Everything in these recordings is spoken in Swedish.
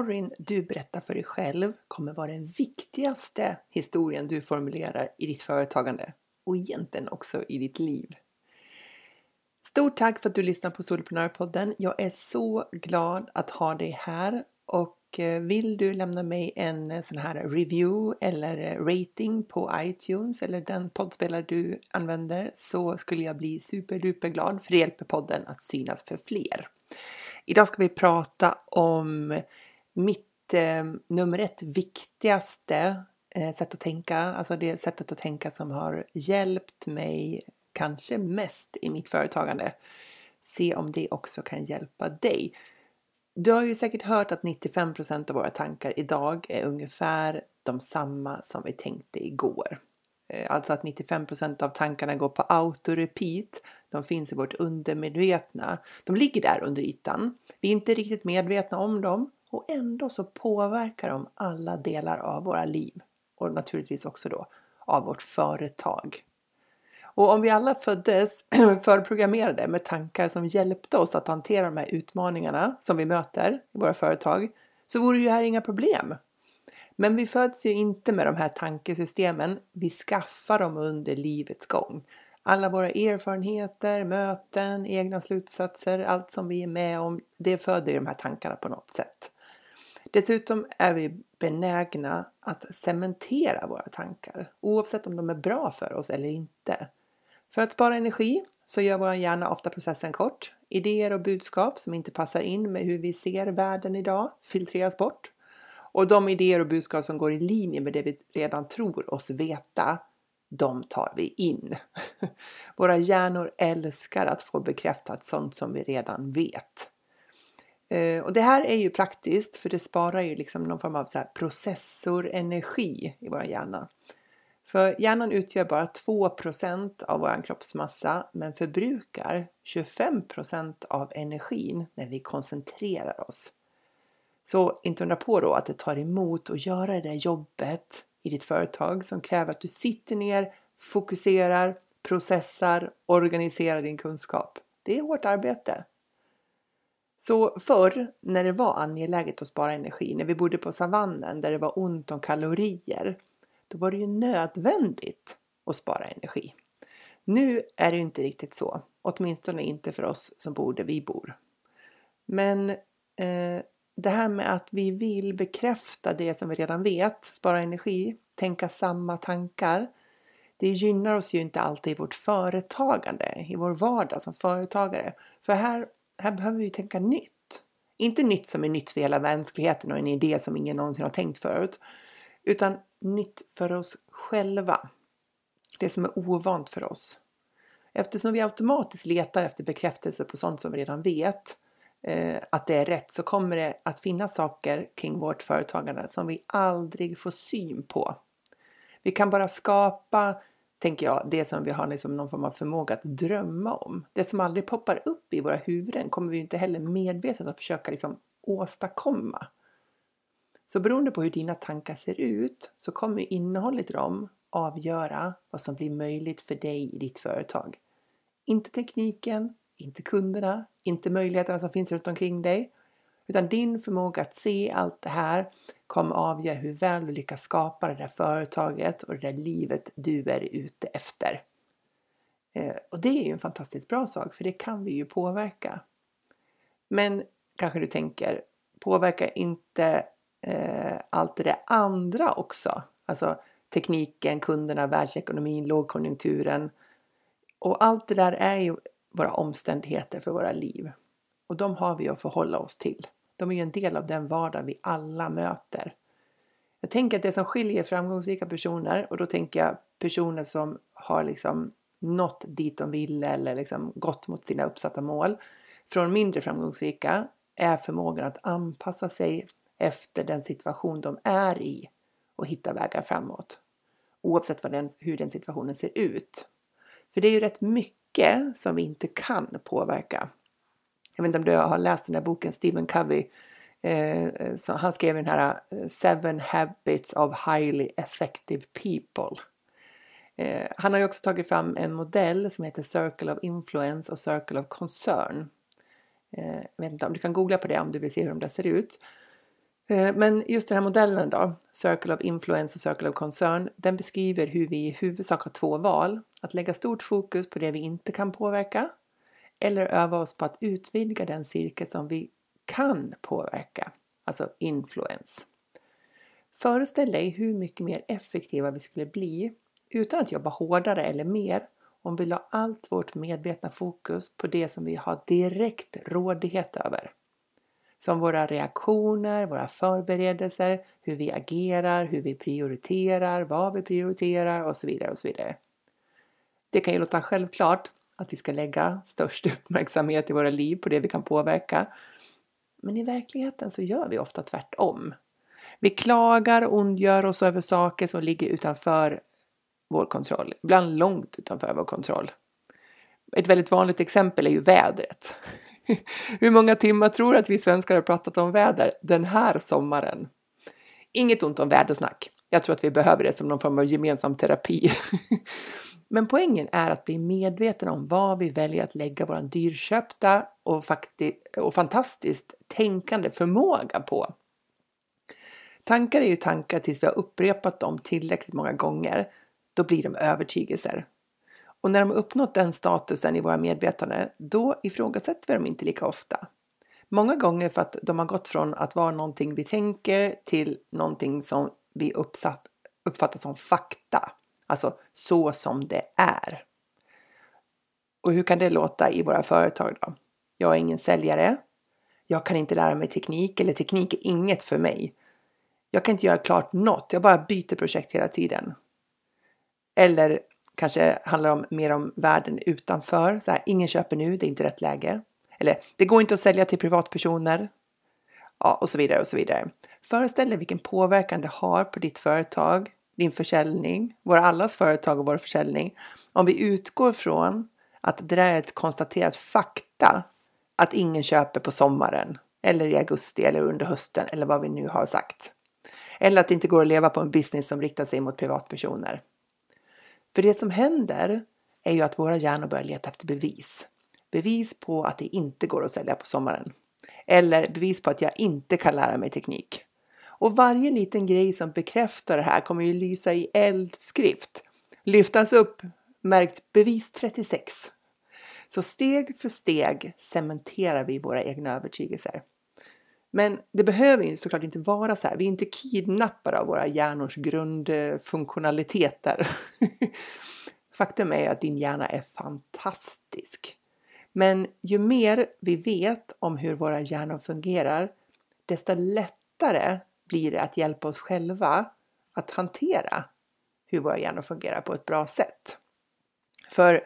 Storyn du berättar för dig själv kommer vara den viktigaste historien du formulerar i ditt företagande och egentligen också i ditt liv. Stort tack för att du lyssnar på Soloprenörpodden. Jag är så glad att ha dig här och eh, vill du lämna mig en eh, sån här review eller eh, rating på iTunes eller den poddspelare du använder så skulle jag bli superduper glad för det hjälper podden att synas för fler. Idag ska vi prata om mitt eh, nummer ett viktigaste eh, sätt att tänka, alltså det sättet att tänka som har hjälpt mig kanske mest i mitt företagande. Se om det också kan hjälpa dig. Du har ju säkert hört att 95% av våra tankar idag är ungefär de samma som vi tänkte igår. Eh, alltså att 95% av tankarna går på auto-repeat. De finns i vårt undermedvetna. De ligger där under ytan. Vi är inte riktigt medvetna om dem och ändå så påverkar de alla delar av våra liv och naturligtvis också då av vårt företag. Och om vi alla föddes förprogrammerade med tankar som hjälpte oss att hantera de här utmaningarna som vi möter i våra företag så vore ju här inga problem. Men vi föds ju inte med de här tankesystemen. Vi skaffar dem under livets gång. Alla våra erfarenheter, möten, egna slutsatser, allt som vi är med om, det föder de här tankarna på något sätt. Dessutom är vi benägna att cementera våra tankar, oavsett om de är bra för oss eller inte. För att spara energi så gör vår hjärna ofta processen kort. Idéer och budskap som inte passar in med hur vi ser världen idag filtreras bort. Och de idéer och budskap som går i linje med det vi redan tror oss veta, de tar vi in. Våra hjärnor älskar att få bekräftat sånt som vi redan vet. Eh, och det här är ju praktiskt för det sparar ju liksom någon form av så processorenergi i vår hjärna. För hjärnan utgör bara 2% av vår kroppsmassa men förbrukar 25% av energin när vi koncentrerar oss. Så inte undra på då att det tar emot att göra det där jobbet i ditt företag som kräver att du sitter ner, fokuserar, processar, organiserar din kunskap. Det är hårt arbete. Så förr när det var angeläget att spara energi, när vi bodde på savannen där det var ont om kalorier, då var det ju nödvändigt att spara energi. Nu är det inte riktigt så, åtminstone inte för oss som bor där vi bor. Men eh, det här med att vi vill bekräfta det som vi redan vet, spara energi, tänka samma tankar, det gynnar oss ju inte alltid i vårt företagande, i vår vardag som företagare. För här här behöver vi tänka nytt. Inte nytt som är nytt för hela mänskligheten och en idé som ingen någonsin har tänkt förut, utan nytt för oss själva. Det som är ovant för oss. Eftersom vi automatiskt letar efter bekräftelse på sånt som vi redan vet eh, att det är rätt så kommer det att finnas saker kring vårt företagande som vi aldrig får syn på. Vi kan bara skapa tänker jag, det som vi har liksom någon form av förmåga att drömma om. Det som aldrig poppar upp i våra huvuden kommer vi inte heller medvetet att försöka liksom åstadkomma. Så beroende på hur dina tankar ser ut så kommer innehållet i dem avgöra vad som blir möjligt för dig i ditt företag. Inte tekniken, inte kunderna, inte möjligheterna som finns runt omkring dig, utan din förmåga att se allt det här kommer avgöra hur väl du lyckas skapa det där företaget och det där livet du är ute efter. Eh, och det är ju en fantastiskt bra sak för det kan vi ju påverka. Men kanske du tänker, påverka inte eh, allt det där andra också? Alltså tekniken, kunderna, världsekonomin, lågkonjunkturen. Och allt det där är ju våra omständigheter för våra liv. Och de har vi att förhålla oss till. De är ju en del av den vardag vi alla möter. Jag tänker att det som skiljer framgångsrika personer och då tänker jag personer som har liksom nått dit de ville eller liksom gått mot sina uppsatta mål från mindre framgångsrika är förmågan att anpassa sig efter den situation de är i och hitta vägar framåt. oavsett vad den, hur den situationen ser ut. För det är ju rätt mycket som vi inte kan påverka. Jag vet inte om du har läst den här boken, Stephen Covey, eh, eh så han skrev den här eh, Seven Habits of Highly Effective People. Eh, han har ju också tagit fram en modell som heter Circle of Influence och Circle of Concern. Eh, jag vet inte om du kan googla på det om du vill se hur de där ser ut. Eh, men just den här modellen då, Circle of Influence och Circle of Concern, den beskriver hur vi i huvudsak har två val. Att lägga stort fokus på det vi inte kan påverka eller öva oss på att utvidga den cirkel som vi kan påverka, alltså influens. Föreställ dig hur mycket mer effektiva vi skulle bli utan att jobba hårdare eller mer om vi la allt vårt medvetna fokus på det som vi har direkt rådighet över. Som våra reaktioner, våra förberedelser, hur vi agerar, hur vi prioriterar, vad vi prioriterar och så vidare och så vidare. Det kan ju låta självklart att vi ska lägga störst uppmärksamhet i våra liv på det vi kan påverka. Men i verkligheten så gör vi ofta tvärtom. Vi klagar och ondgör oss över saker som ligger utanför vår kontroll, ibland långt utanför vår kontroll. Ett väldigt vanligt exempel är ju vädret. Hur många timmar tror du att vi svenskar har pratat om väder den här sommaren? Inget ont om vädersnack. Jag tror att vi behöver det som någon form av gemensam terapi. Men poängen är att bli medveten om vad vi väljer att lägga vår dyrköpta och, och fantastiskt tänkande förmåga på. Tankar är ju tankar tills vi har upprepat dem tillräckligt många gånger då blir de övertygelser. Och när de har uppnått den statusen i våra medvetande, då ifrågasätter vi dem inte lika ofta. Många gånger för att de har gått från att vara någonting vi tänker till någonting som vi uppsatt, uppfattar som fakta. Alltså så som det är. Och hur kan det låta i våra företag då? Jag är ingen säljare. Jag kan inte lära mig teknik eller teknik är inget för mig. Jag kan inte göra klart något. Jag bara byter projekt hela tiden. Eller kanske handlar om mer om världen utanför. Så här, ingen köper nu, det är inte rätt läge. Eller det går inte att sälja till privatpersoner. Ja, och så vidare och så vidare. Föreställ dig vilken påverkan det har på ditt företag, din försäljning, våra allas företag och vår försäljning. Om vi utgår från att det där är ett konstaterat fakta att ingen köper på sommaren eller i augusti eller under hösten eller vad vi nu har sagt. Eller att det inte går att leva på en business som riktar sig mot privatpersoner. För det som händer är ju att våra hjärnor börjar leta efter bevis. Bevis på att det inte går att sälja på sommaren. Eller bevis på att jag inte kan lära mig teknik. Och varje liten grej som bekräftar det här kommer ju lysa i eldskrift. Lyftas upp märkt bevis 36. Så steg för steg cementerar vi våra egna övertygelser. Men det behöver ju såklart inte vara så här. Vi är inte kidnappade av våra hjärnors grundfunktionaliteter. Faktum är att din hjärna är fantastisk. Men ju mer vi vet om hur våra hjärnor fungerar, desto lättare blir det att hjälpa oss själva att hantera hur våra hjärnor fungerar på ett bra sätt. För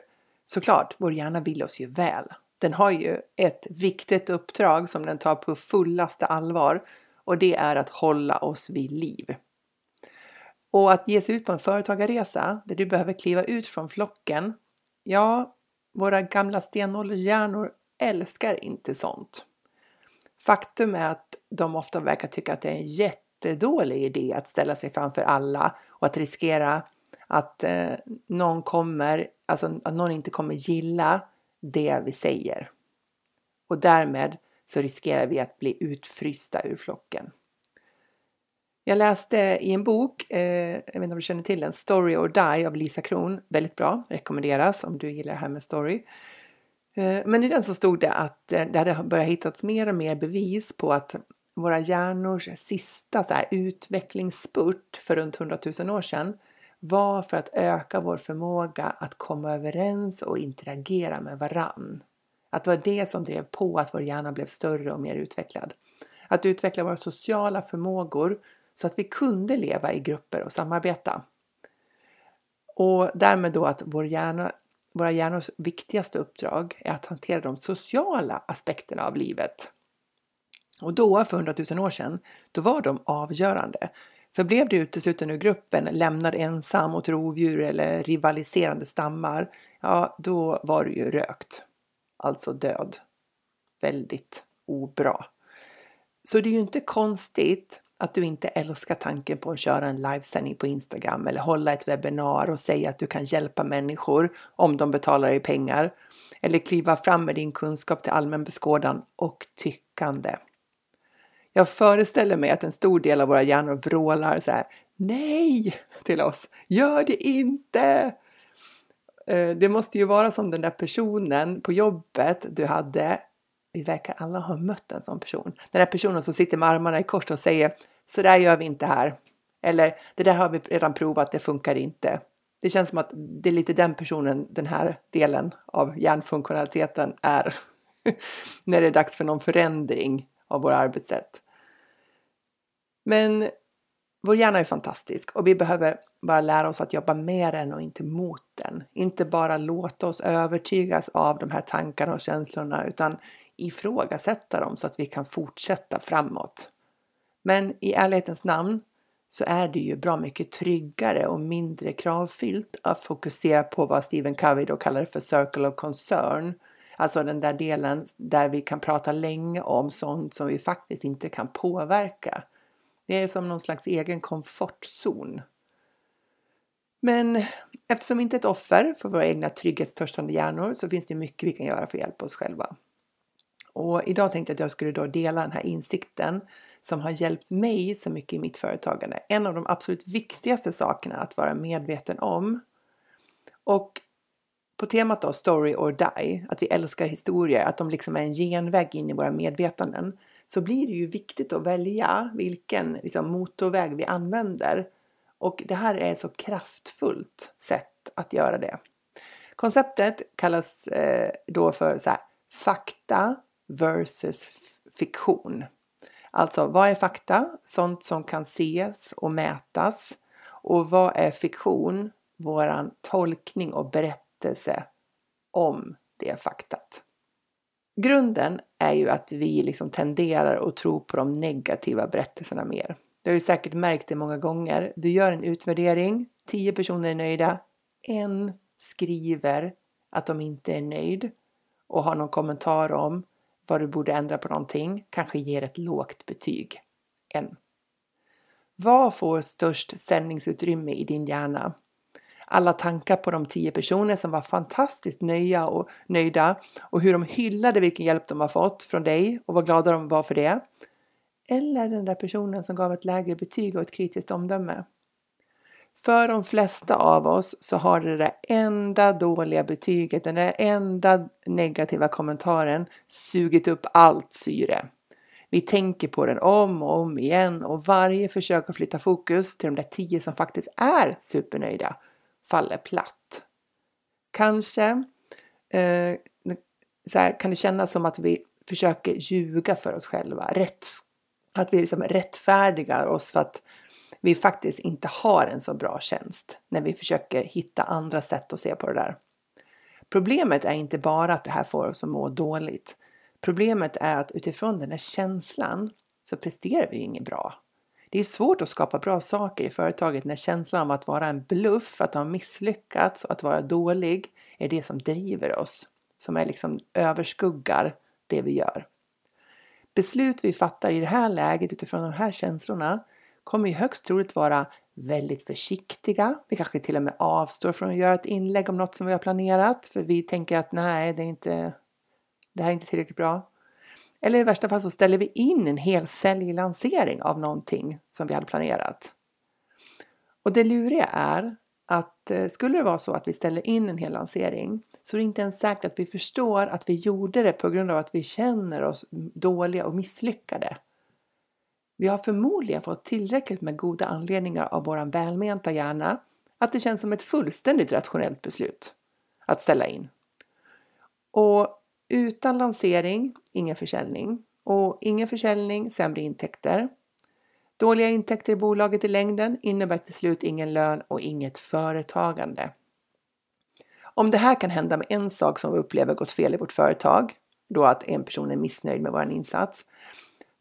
såklart, vår hjärna vill oss ju väl den har ju ett viktigt uppdrag som den tar på fullaste allvar och det är att hålla oss vid liv. Och att ge sig ut på en företagarresa där du behöver kliva ut från flocken, ja, våra gamla stenåldershjärnor älskar inte sånt. Faktum är att de ofta verkar tycka att det är en jättedålig idé att ställa sig framför alla och att riskera att eh, någon kommer, alltså att någon inte kommer gilla det vi säger. Och därmed så riskerar vi att bli utfrysta ur flocken. Jag läste i en bok, eh, jag vet inte om du känner till den, Story or Die av Lisa Kron. Väldigt bra, rekommenderas om du gillar det här med story. Eh, men i den så stod eh, det att det hade börjat hittas mer och mer bevis på att våra hjärnors sista så här, utvecklingsspurt för runt 100 000 år sedan var för att öka vår förmåga att komma överens och interagera med varann. Att det var det som drev på att vår hjärna blev större och mer utvecklad. Att utveckla våra sociala förmågor så att vi kunde leva i grupper och samarbeta. Och därmed då att vår hjärna, våra hjärnors viktigaste uppdrag är att hantera de sociala aspekterna av livet. Och då, för hundratusen år sedan, då var de avgörande. För blev du utesluten ur gruppen, lämnad ensam åt rovdjur eller rivaliserande stammar, ja, då var du ju rökt. Alltså död. Väldigt obra. Så det är ju inte konstigt att du inte älskar tanken på att köra en livesändning på Instagram eller hålla ett webbinar och säga att du kan hjälpa människor om de betalar dig pengar. Eller kliva fram med din kunskap till allmän beskådan och tyckande. Jag föreställer mig att en stor del av våra hjärnor vrålar så här Nej till oss, gör det inte! Eh, det måste ju vara som den där personen på jobbet du hade. Vi verkar alla ha mött en sån person. Den där personen som sitter med armarna i kors och säger så där gör vi inte här. Eller det där har vi redan provat, det funkar inte. Det känns som att det är lite den personen den här delen av hjärnfunktionaliteten är. när det är dags för någon förändring av våra arbetssätt. Men vår hjärna är fantastisk och vi behöver bara lära oss att jobba med den och inte mot den. Inte bara låta oss övertygas av de här tankarna och känslorna utan ifrågasätta dem så att vi kan fortsätta framåt. Men i ärlighetens namn så är det ju bra mycket tryggare och mindre kravfyllt att fokusera på vad Stephen Covey då kallar för circle of concern. Alltså den där delen där vi kan prata länge om sånt som vi faktiskt inte kan påverka. Det är som någon slags egen komfortzon. Men eftersom vi inte är ett offer för våra egna trygghetstörstande hjärnor så finns det mycket vi kan göra för att hjälpa oss själva. Och idag tänkte jag att jag skulle då dela den här insikten som har hjälpt mig så mycket i mitt företagande. En av de absolut viktigaste sakerna att vara medveten om. Och på temat då Story or Die, att vi älskar historier, att de liksom är en genväg in i våra medvetanden, så blir det ju viktigt att välja vilken liksom, motorväg vi använder. Och det här är ett så kraftfullt sätt att göra det. Konceptet kallas eh, då för så här, fakta versus fiktion. Alltså, vad är fakta? Sånt som kan ses och mätas. Och vad är fiktion? Våran tolkning och berättelse om det faktat. Grunden är ju att vi liksom tenderar att tro på de negativa berättelserna mer. Du har ju säkert märkt det många gånger. Du gör en utvärdering, tio personer är nöjda, en skriver att de inte är nöjd och har någon kommentar om vad du borde ändra på någonting, kanske ger ett lågt betyg. En. Vad får störst sändningsutrymme i din hjärna? Alla tankar på de tio personer som var fantastiskt nöjda och, nöjda och hur de hyllade vilken hjälp de har fått från dig och vad glada de var för det. Eller den där personen som gav ett lägre betyg och ett kritiskt omdöme. För de flesta av oss så har det där enda dåliga betyget, den där enda negativa kommentaren sugit upp allt syre. Vi tänker på den om och om igen och varje försök att flytta fokus till de där tio som faktiskt är supernöjda faller platt. Kanske eh, så här, kan det kännas som att vi försöker ljuga för oss själva, rätt, att vi liksom rättfärdigar oss för att vi faktiskt inte har en så bra tjänst när vi försöker hitta andra sätt att se på det där. Problemet är inte bara att det här får oss att må dåligt. Problemet är att utifrån den här känslan så presterar vi inget bra. Det är svårt att skapa bra saker i företaget när känslan av att vara en bluff, att ha misslyckats och att vara dålig är det som driver oss, som är liksom överskuggar det vi gör. Beslut vi fattar i det här läget utifrån de här känslorna kommer ju högst troligt vara väldigt försiktiga. Vi kanske till och med avstår från att göra ett inlägg om något som vi har planerat för vi tänker att nej, det, är inte, det här är inte tillräckligt bra. Eller i värsta fall så ställer vi in en hel säljlansering av någonting som vi hade planerat. Och det luriga är att eh, skulle det vara så att vi ställer in en hel lansering så är det inte ens säkert att vi förstår att vi gjorde det på grund av att vi känner oss dåliga och misslyckade. Vi har förmodligen fått tillräckligt med goda anledningar av vår välmenta hjärna att det känns som ett fullständigt rationellt beslut att ställa in. Och utan lansering, ingen försäljning. Och ingen försäljning, sämre intäkter. Dåliga intäkter i bolaget i längden innebär till slut ingen lön och inget företagande. Om det här kan hända med en sak som vi upplever gått fel i vårt företag, då att en person är missnöjd med vår insats,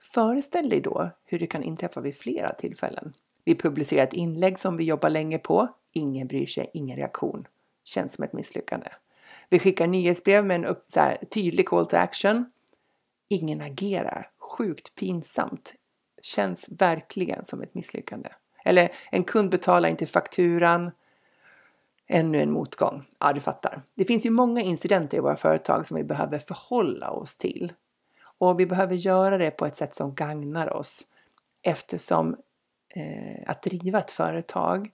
Föreställ dig då hur det kan inträffa vid flera tillfällen. Vi publicerar ett inlägg som vi jobbar länge på. Ingen bryr sig, ingen reaktion. Känns som ett misslyckande. Vi skickar nyhetsbrev med en upp, så här, tydlig call to action. Ingen agerar. Sjukt pinsamt. Känns verkligen som ett misslyckande. Eller en kund betalar inte fakturan. Ännu en motgång. Ja, du fattar. Det finns ju många incidenter i våra företag som vi behöver förhålla oss till. Och vi behöver göra det på ett sätt som gagnar oss. Eftersom eh, att driva ett företag,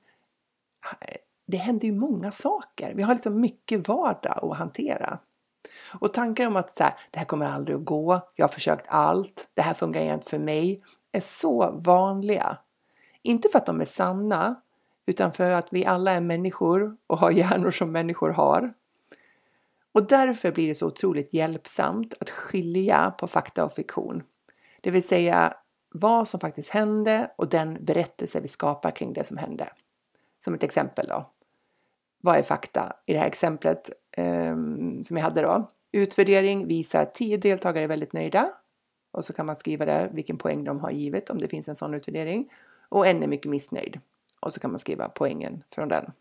eh, det händer ju många saker. Vi har liksom mycket vardag att hantera. Och tankar om att så här, det här kommer aldrig att gå, jag har försökt allt, det här fungerar inte för mig, är så vanliga. Inte för att de är sanna, utan för att vi alla är människor och har hjärnor som människor har. Och därför blir det så otroligt hjälpsamt att skilja på fakta och fiktion. Det vill säga vad som faktiskt hände och den berättelse vi skapar kring det som hände. Som ett exempel då. Vad är fakta? I det här exemplet eh, som jag hade då. Utvärdering visar att 10 deltagare är väldigt nöjda. Och så kan man skriva där vilken poäng de har givit om det finns en sån utvärdering. Och en är mycket missnöjd. Och så kan man skriva poängen från den.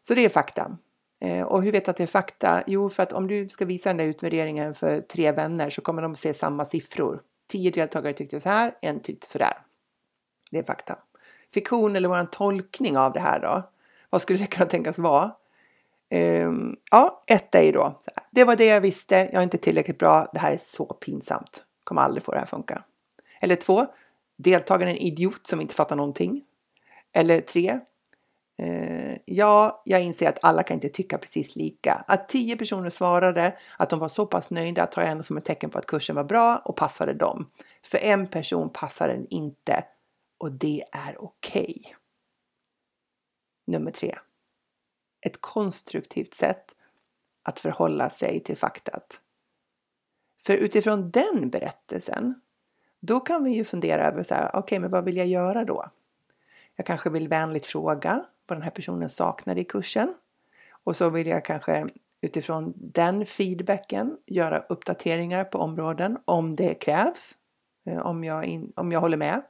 Så det är fakta. Eh, och hur vet du att det är fakta? Jo, för att om du ska visa den där utvärderingen för tre vänner så kommer de se samma siffror. Tio deltagare tyckte så här, en tyckte så där. Det är fakta. Fiktion eller vår tolkning av det här då? Vad skulle det kunna tänkas vara? Um, ja, ett är ju då, så här, det var det jag visste, jag är inte tillräckligt bra, det här är så pinsamt, kommer aldrig få det här funka. Eller två, deltagaren är en idiot som inte fattar någonting. Eller tre, Eh, ja, jag inser att alla kan inte tycka precis lika. Att tio personer svarade att de var så pass nöjda tar jag ändå som ett tecken på att kursen var bra och passade dem. För en person passar den inte och det är okej. Okay. Nummer tre. Ett konstruktivt sätt att förhålla sig till faktat. För utifrån den berättelsen, då kan vi ju fundera över så här, okej, okay, men vad vill jag göra då? Jag kanske vill vänligt fråga vad den här personen saknade i kursen. Och så vill jag kanske utifrån den feedbacken göra uppdateringar på områden om det krävs, eh, om jag, in, om jag håller med.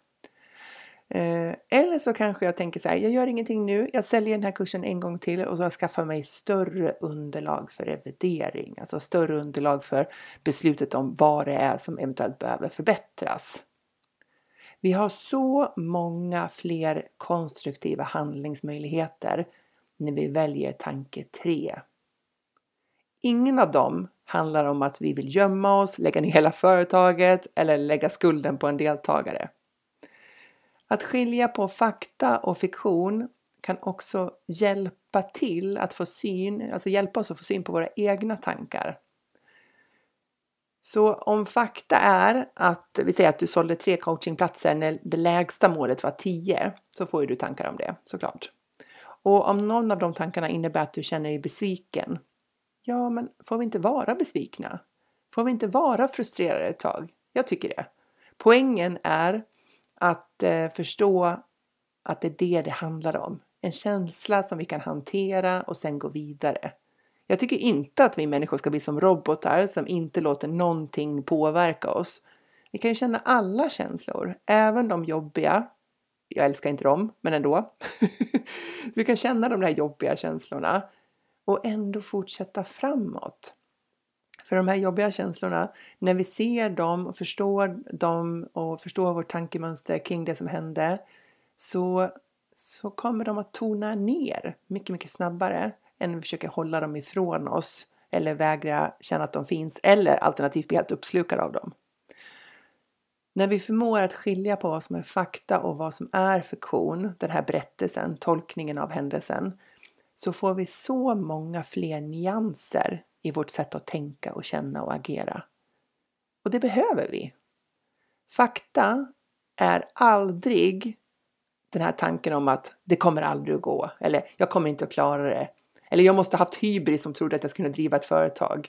Eh, eller så kanske jag tänker så här, jag gör ingenting nu, jag säljer den här kursen en gång till och så skaffar mig större underlag för revidering, alltså större underlag för beslutet om vad det är som eventuellt behöver förbättras. Vi har så många fler konstruktiva handlingsmöjligheter när vi väljer tanke 3. Ingen av dem handlar om att vi vill gömma oss, lägga ner hela företaget eller lägga skulden på en deltagare. Att skilja på fakta och fiktion kan också hjälpa till att få syn, alltså hjälpa oss att få syn på våra egna tankar. Så om fakta är att vi säger att du sålde tre coachingplatser när det lägsta målet var 10 så får ju du tankar om det såklart. Och om någon av de tankarna innebär att du känner dig besviken. Ja, men får vi inte vara besvikna? Får vi inte vara frustrerade ett tag? Jag tycker det. Poängen är att eh, förstå att det är det det handlar om. En känsla som vi kan hantera och sen gå vidare. Jag tycker inte att vi människor ska bli som robotar som inte låter någonting påverka oss. Vi kan ju känna alla känslor, även de jobbiga. Jag älskar inte dem, men ändå. vi kan känna de där jobbiga känslorna och ändå fortsätta framåt. För de här jobbiga känslorna, när vi ser dem och förstår dem och förstår vårt tankemönster kring det som hände så, så kommer de att tona ner mycket, mycket snabbare än vi försöker hålla dem ifrån oss eller vägra känna att de finns eller alternativt bli helt uppslukade av dem. När vi förmår att skilja på vad som är fakta och vad som är fiktion, den här berättelsen, tolkningen av händelsen, så får vi så många fler nyanser i vårt sätt att tänka och känna och agera. Och det behöver vi. Fakta är aldrig den här tanken om att det kommer aldrig att gå eller jag kommer inte att klara det eller jag måste ha haft hybris som trodde att jag skulle driva ett företag.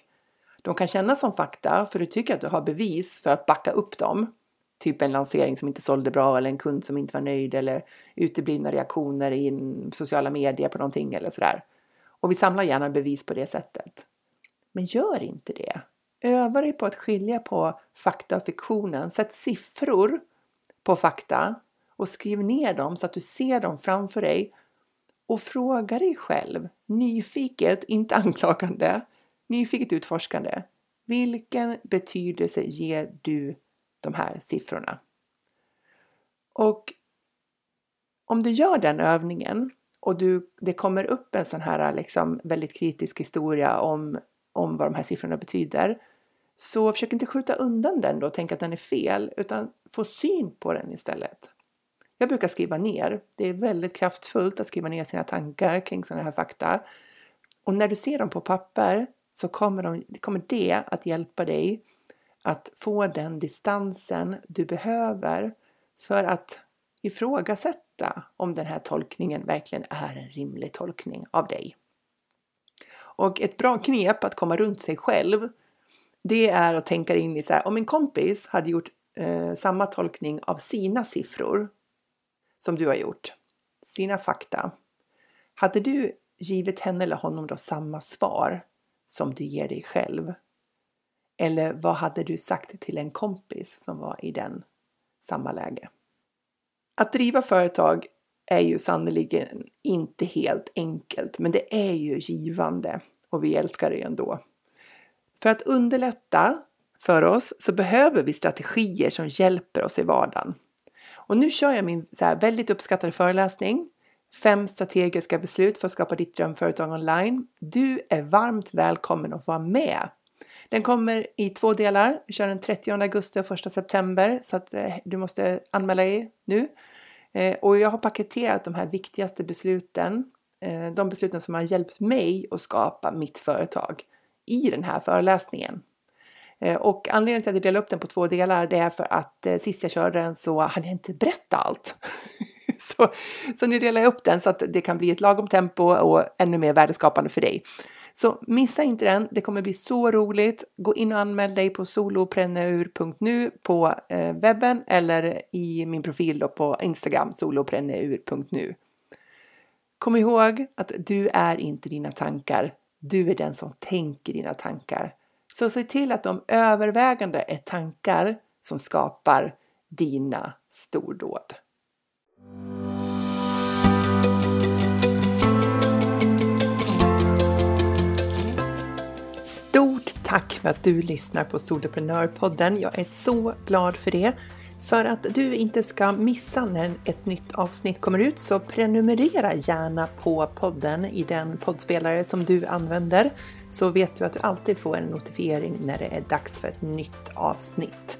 De kan kännas som fakta för du tycker att du har bevis för att backa upp dem. Typ en lansering som inte sålde bra eller en kund som inte var nöjd eller uteblivna reaktioner i sociala medier på någonting eller sådär. Och vi samlar gärna bevis på det sättet. Men gör inte det. Öva dig på att skilja på fakta och fiktionen. Sätt siffror på fakta och skriv ner dem så att du ser dem framför dig och fråga dig själv, nyfiket, inte anklagande, nyfiket utforskande, vilken betydelse ger du de här siffrorna? Och om du gör den övningen och du, det kommer upp en sån här liksom väldigt kritisk historia om, om vad de här siffrorna betyder, så försök inte skjuta undan den då och tänka att den är fel, utan få syn på den istället. Jag brukar skriva ner. Det är väldigt kraftfullt att skriva ner sina tankar kring sådana här fakta. Och när du ser dem på papper så kommer, de, kommer det att hjälpa dig att få den distansen du behöver för att ifrågasätta om den här tolkningen verkligen är en rimlig tolkning av dig. Och ett bra knep att komma runt sig själv, det är att tänka in i så här, om en kompis hade gjort eh, samma tolkning av sina siffror som du har gjort, sina fakta, hade du givit henne eller honom då samma svar som du ger dig själv? Eller vad hade du sagt till en kompis som var i den samma läge? Att driva företag är ju sannerligen inte helt enkelt, men det är ju givande och vi älskar det ändå. För att underlätta för oss så behöver vi strategier som hjälper oss i vardagen. Och nu kör jag min så väldigt uppskattade föreläsning Fem strategiska beslut för att skapa ditt drömföretag online. Du är varmt välkommen att vara med. Den kommer i två delar. Vi kör den 30 augusti och 1 september så att eh, du måste anmäla dig nu. Eh, och jag har paketerat de här viktigaste besluten, eh, de besluten som har hjälpt mig att skapa mitt företag i den här föreläsningen. Eh, och anledningen till att jag delade upp den på två delar det är för att eh, sist jag körde den så hann jag inte berätta allt. så, så nu delar jag upp den så att det kan bli ett lagom tempo och ännu mer värdeskapande för dig. Så missa inte den, det kommer bli så roligt. Gå in och anmäl dig på solopreneur.nu på eh, webben eller i min profil då på Instagram, solopreneur.nu. Kom ihåg att du är inte dina tankar, du är den som tänker dina tankar. Så se till att de övervägande är tankar som skapar dina stordåd. Stort tack för att du lyssnar på Soloprenörpodden. Jag är så glad för det. För att du inte ska missa när ett nytt avsnitt kommer ut så prenumerera gärna på podden i den poddspelare som du använder så vet du att du alltid får en notifiering när det är dags för ett nytt avsnitt.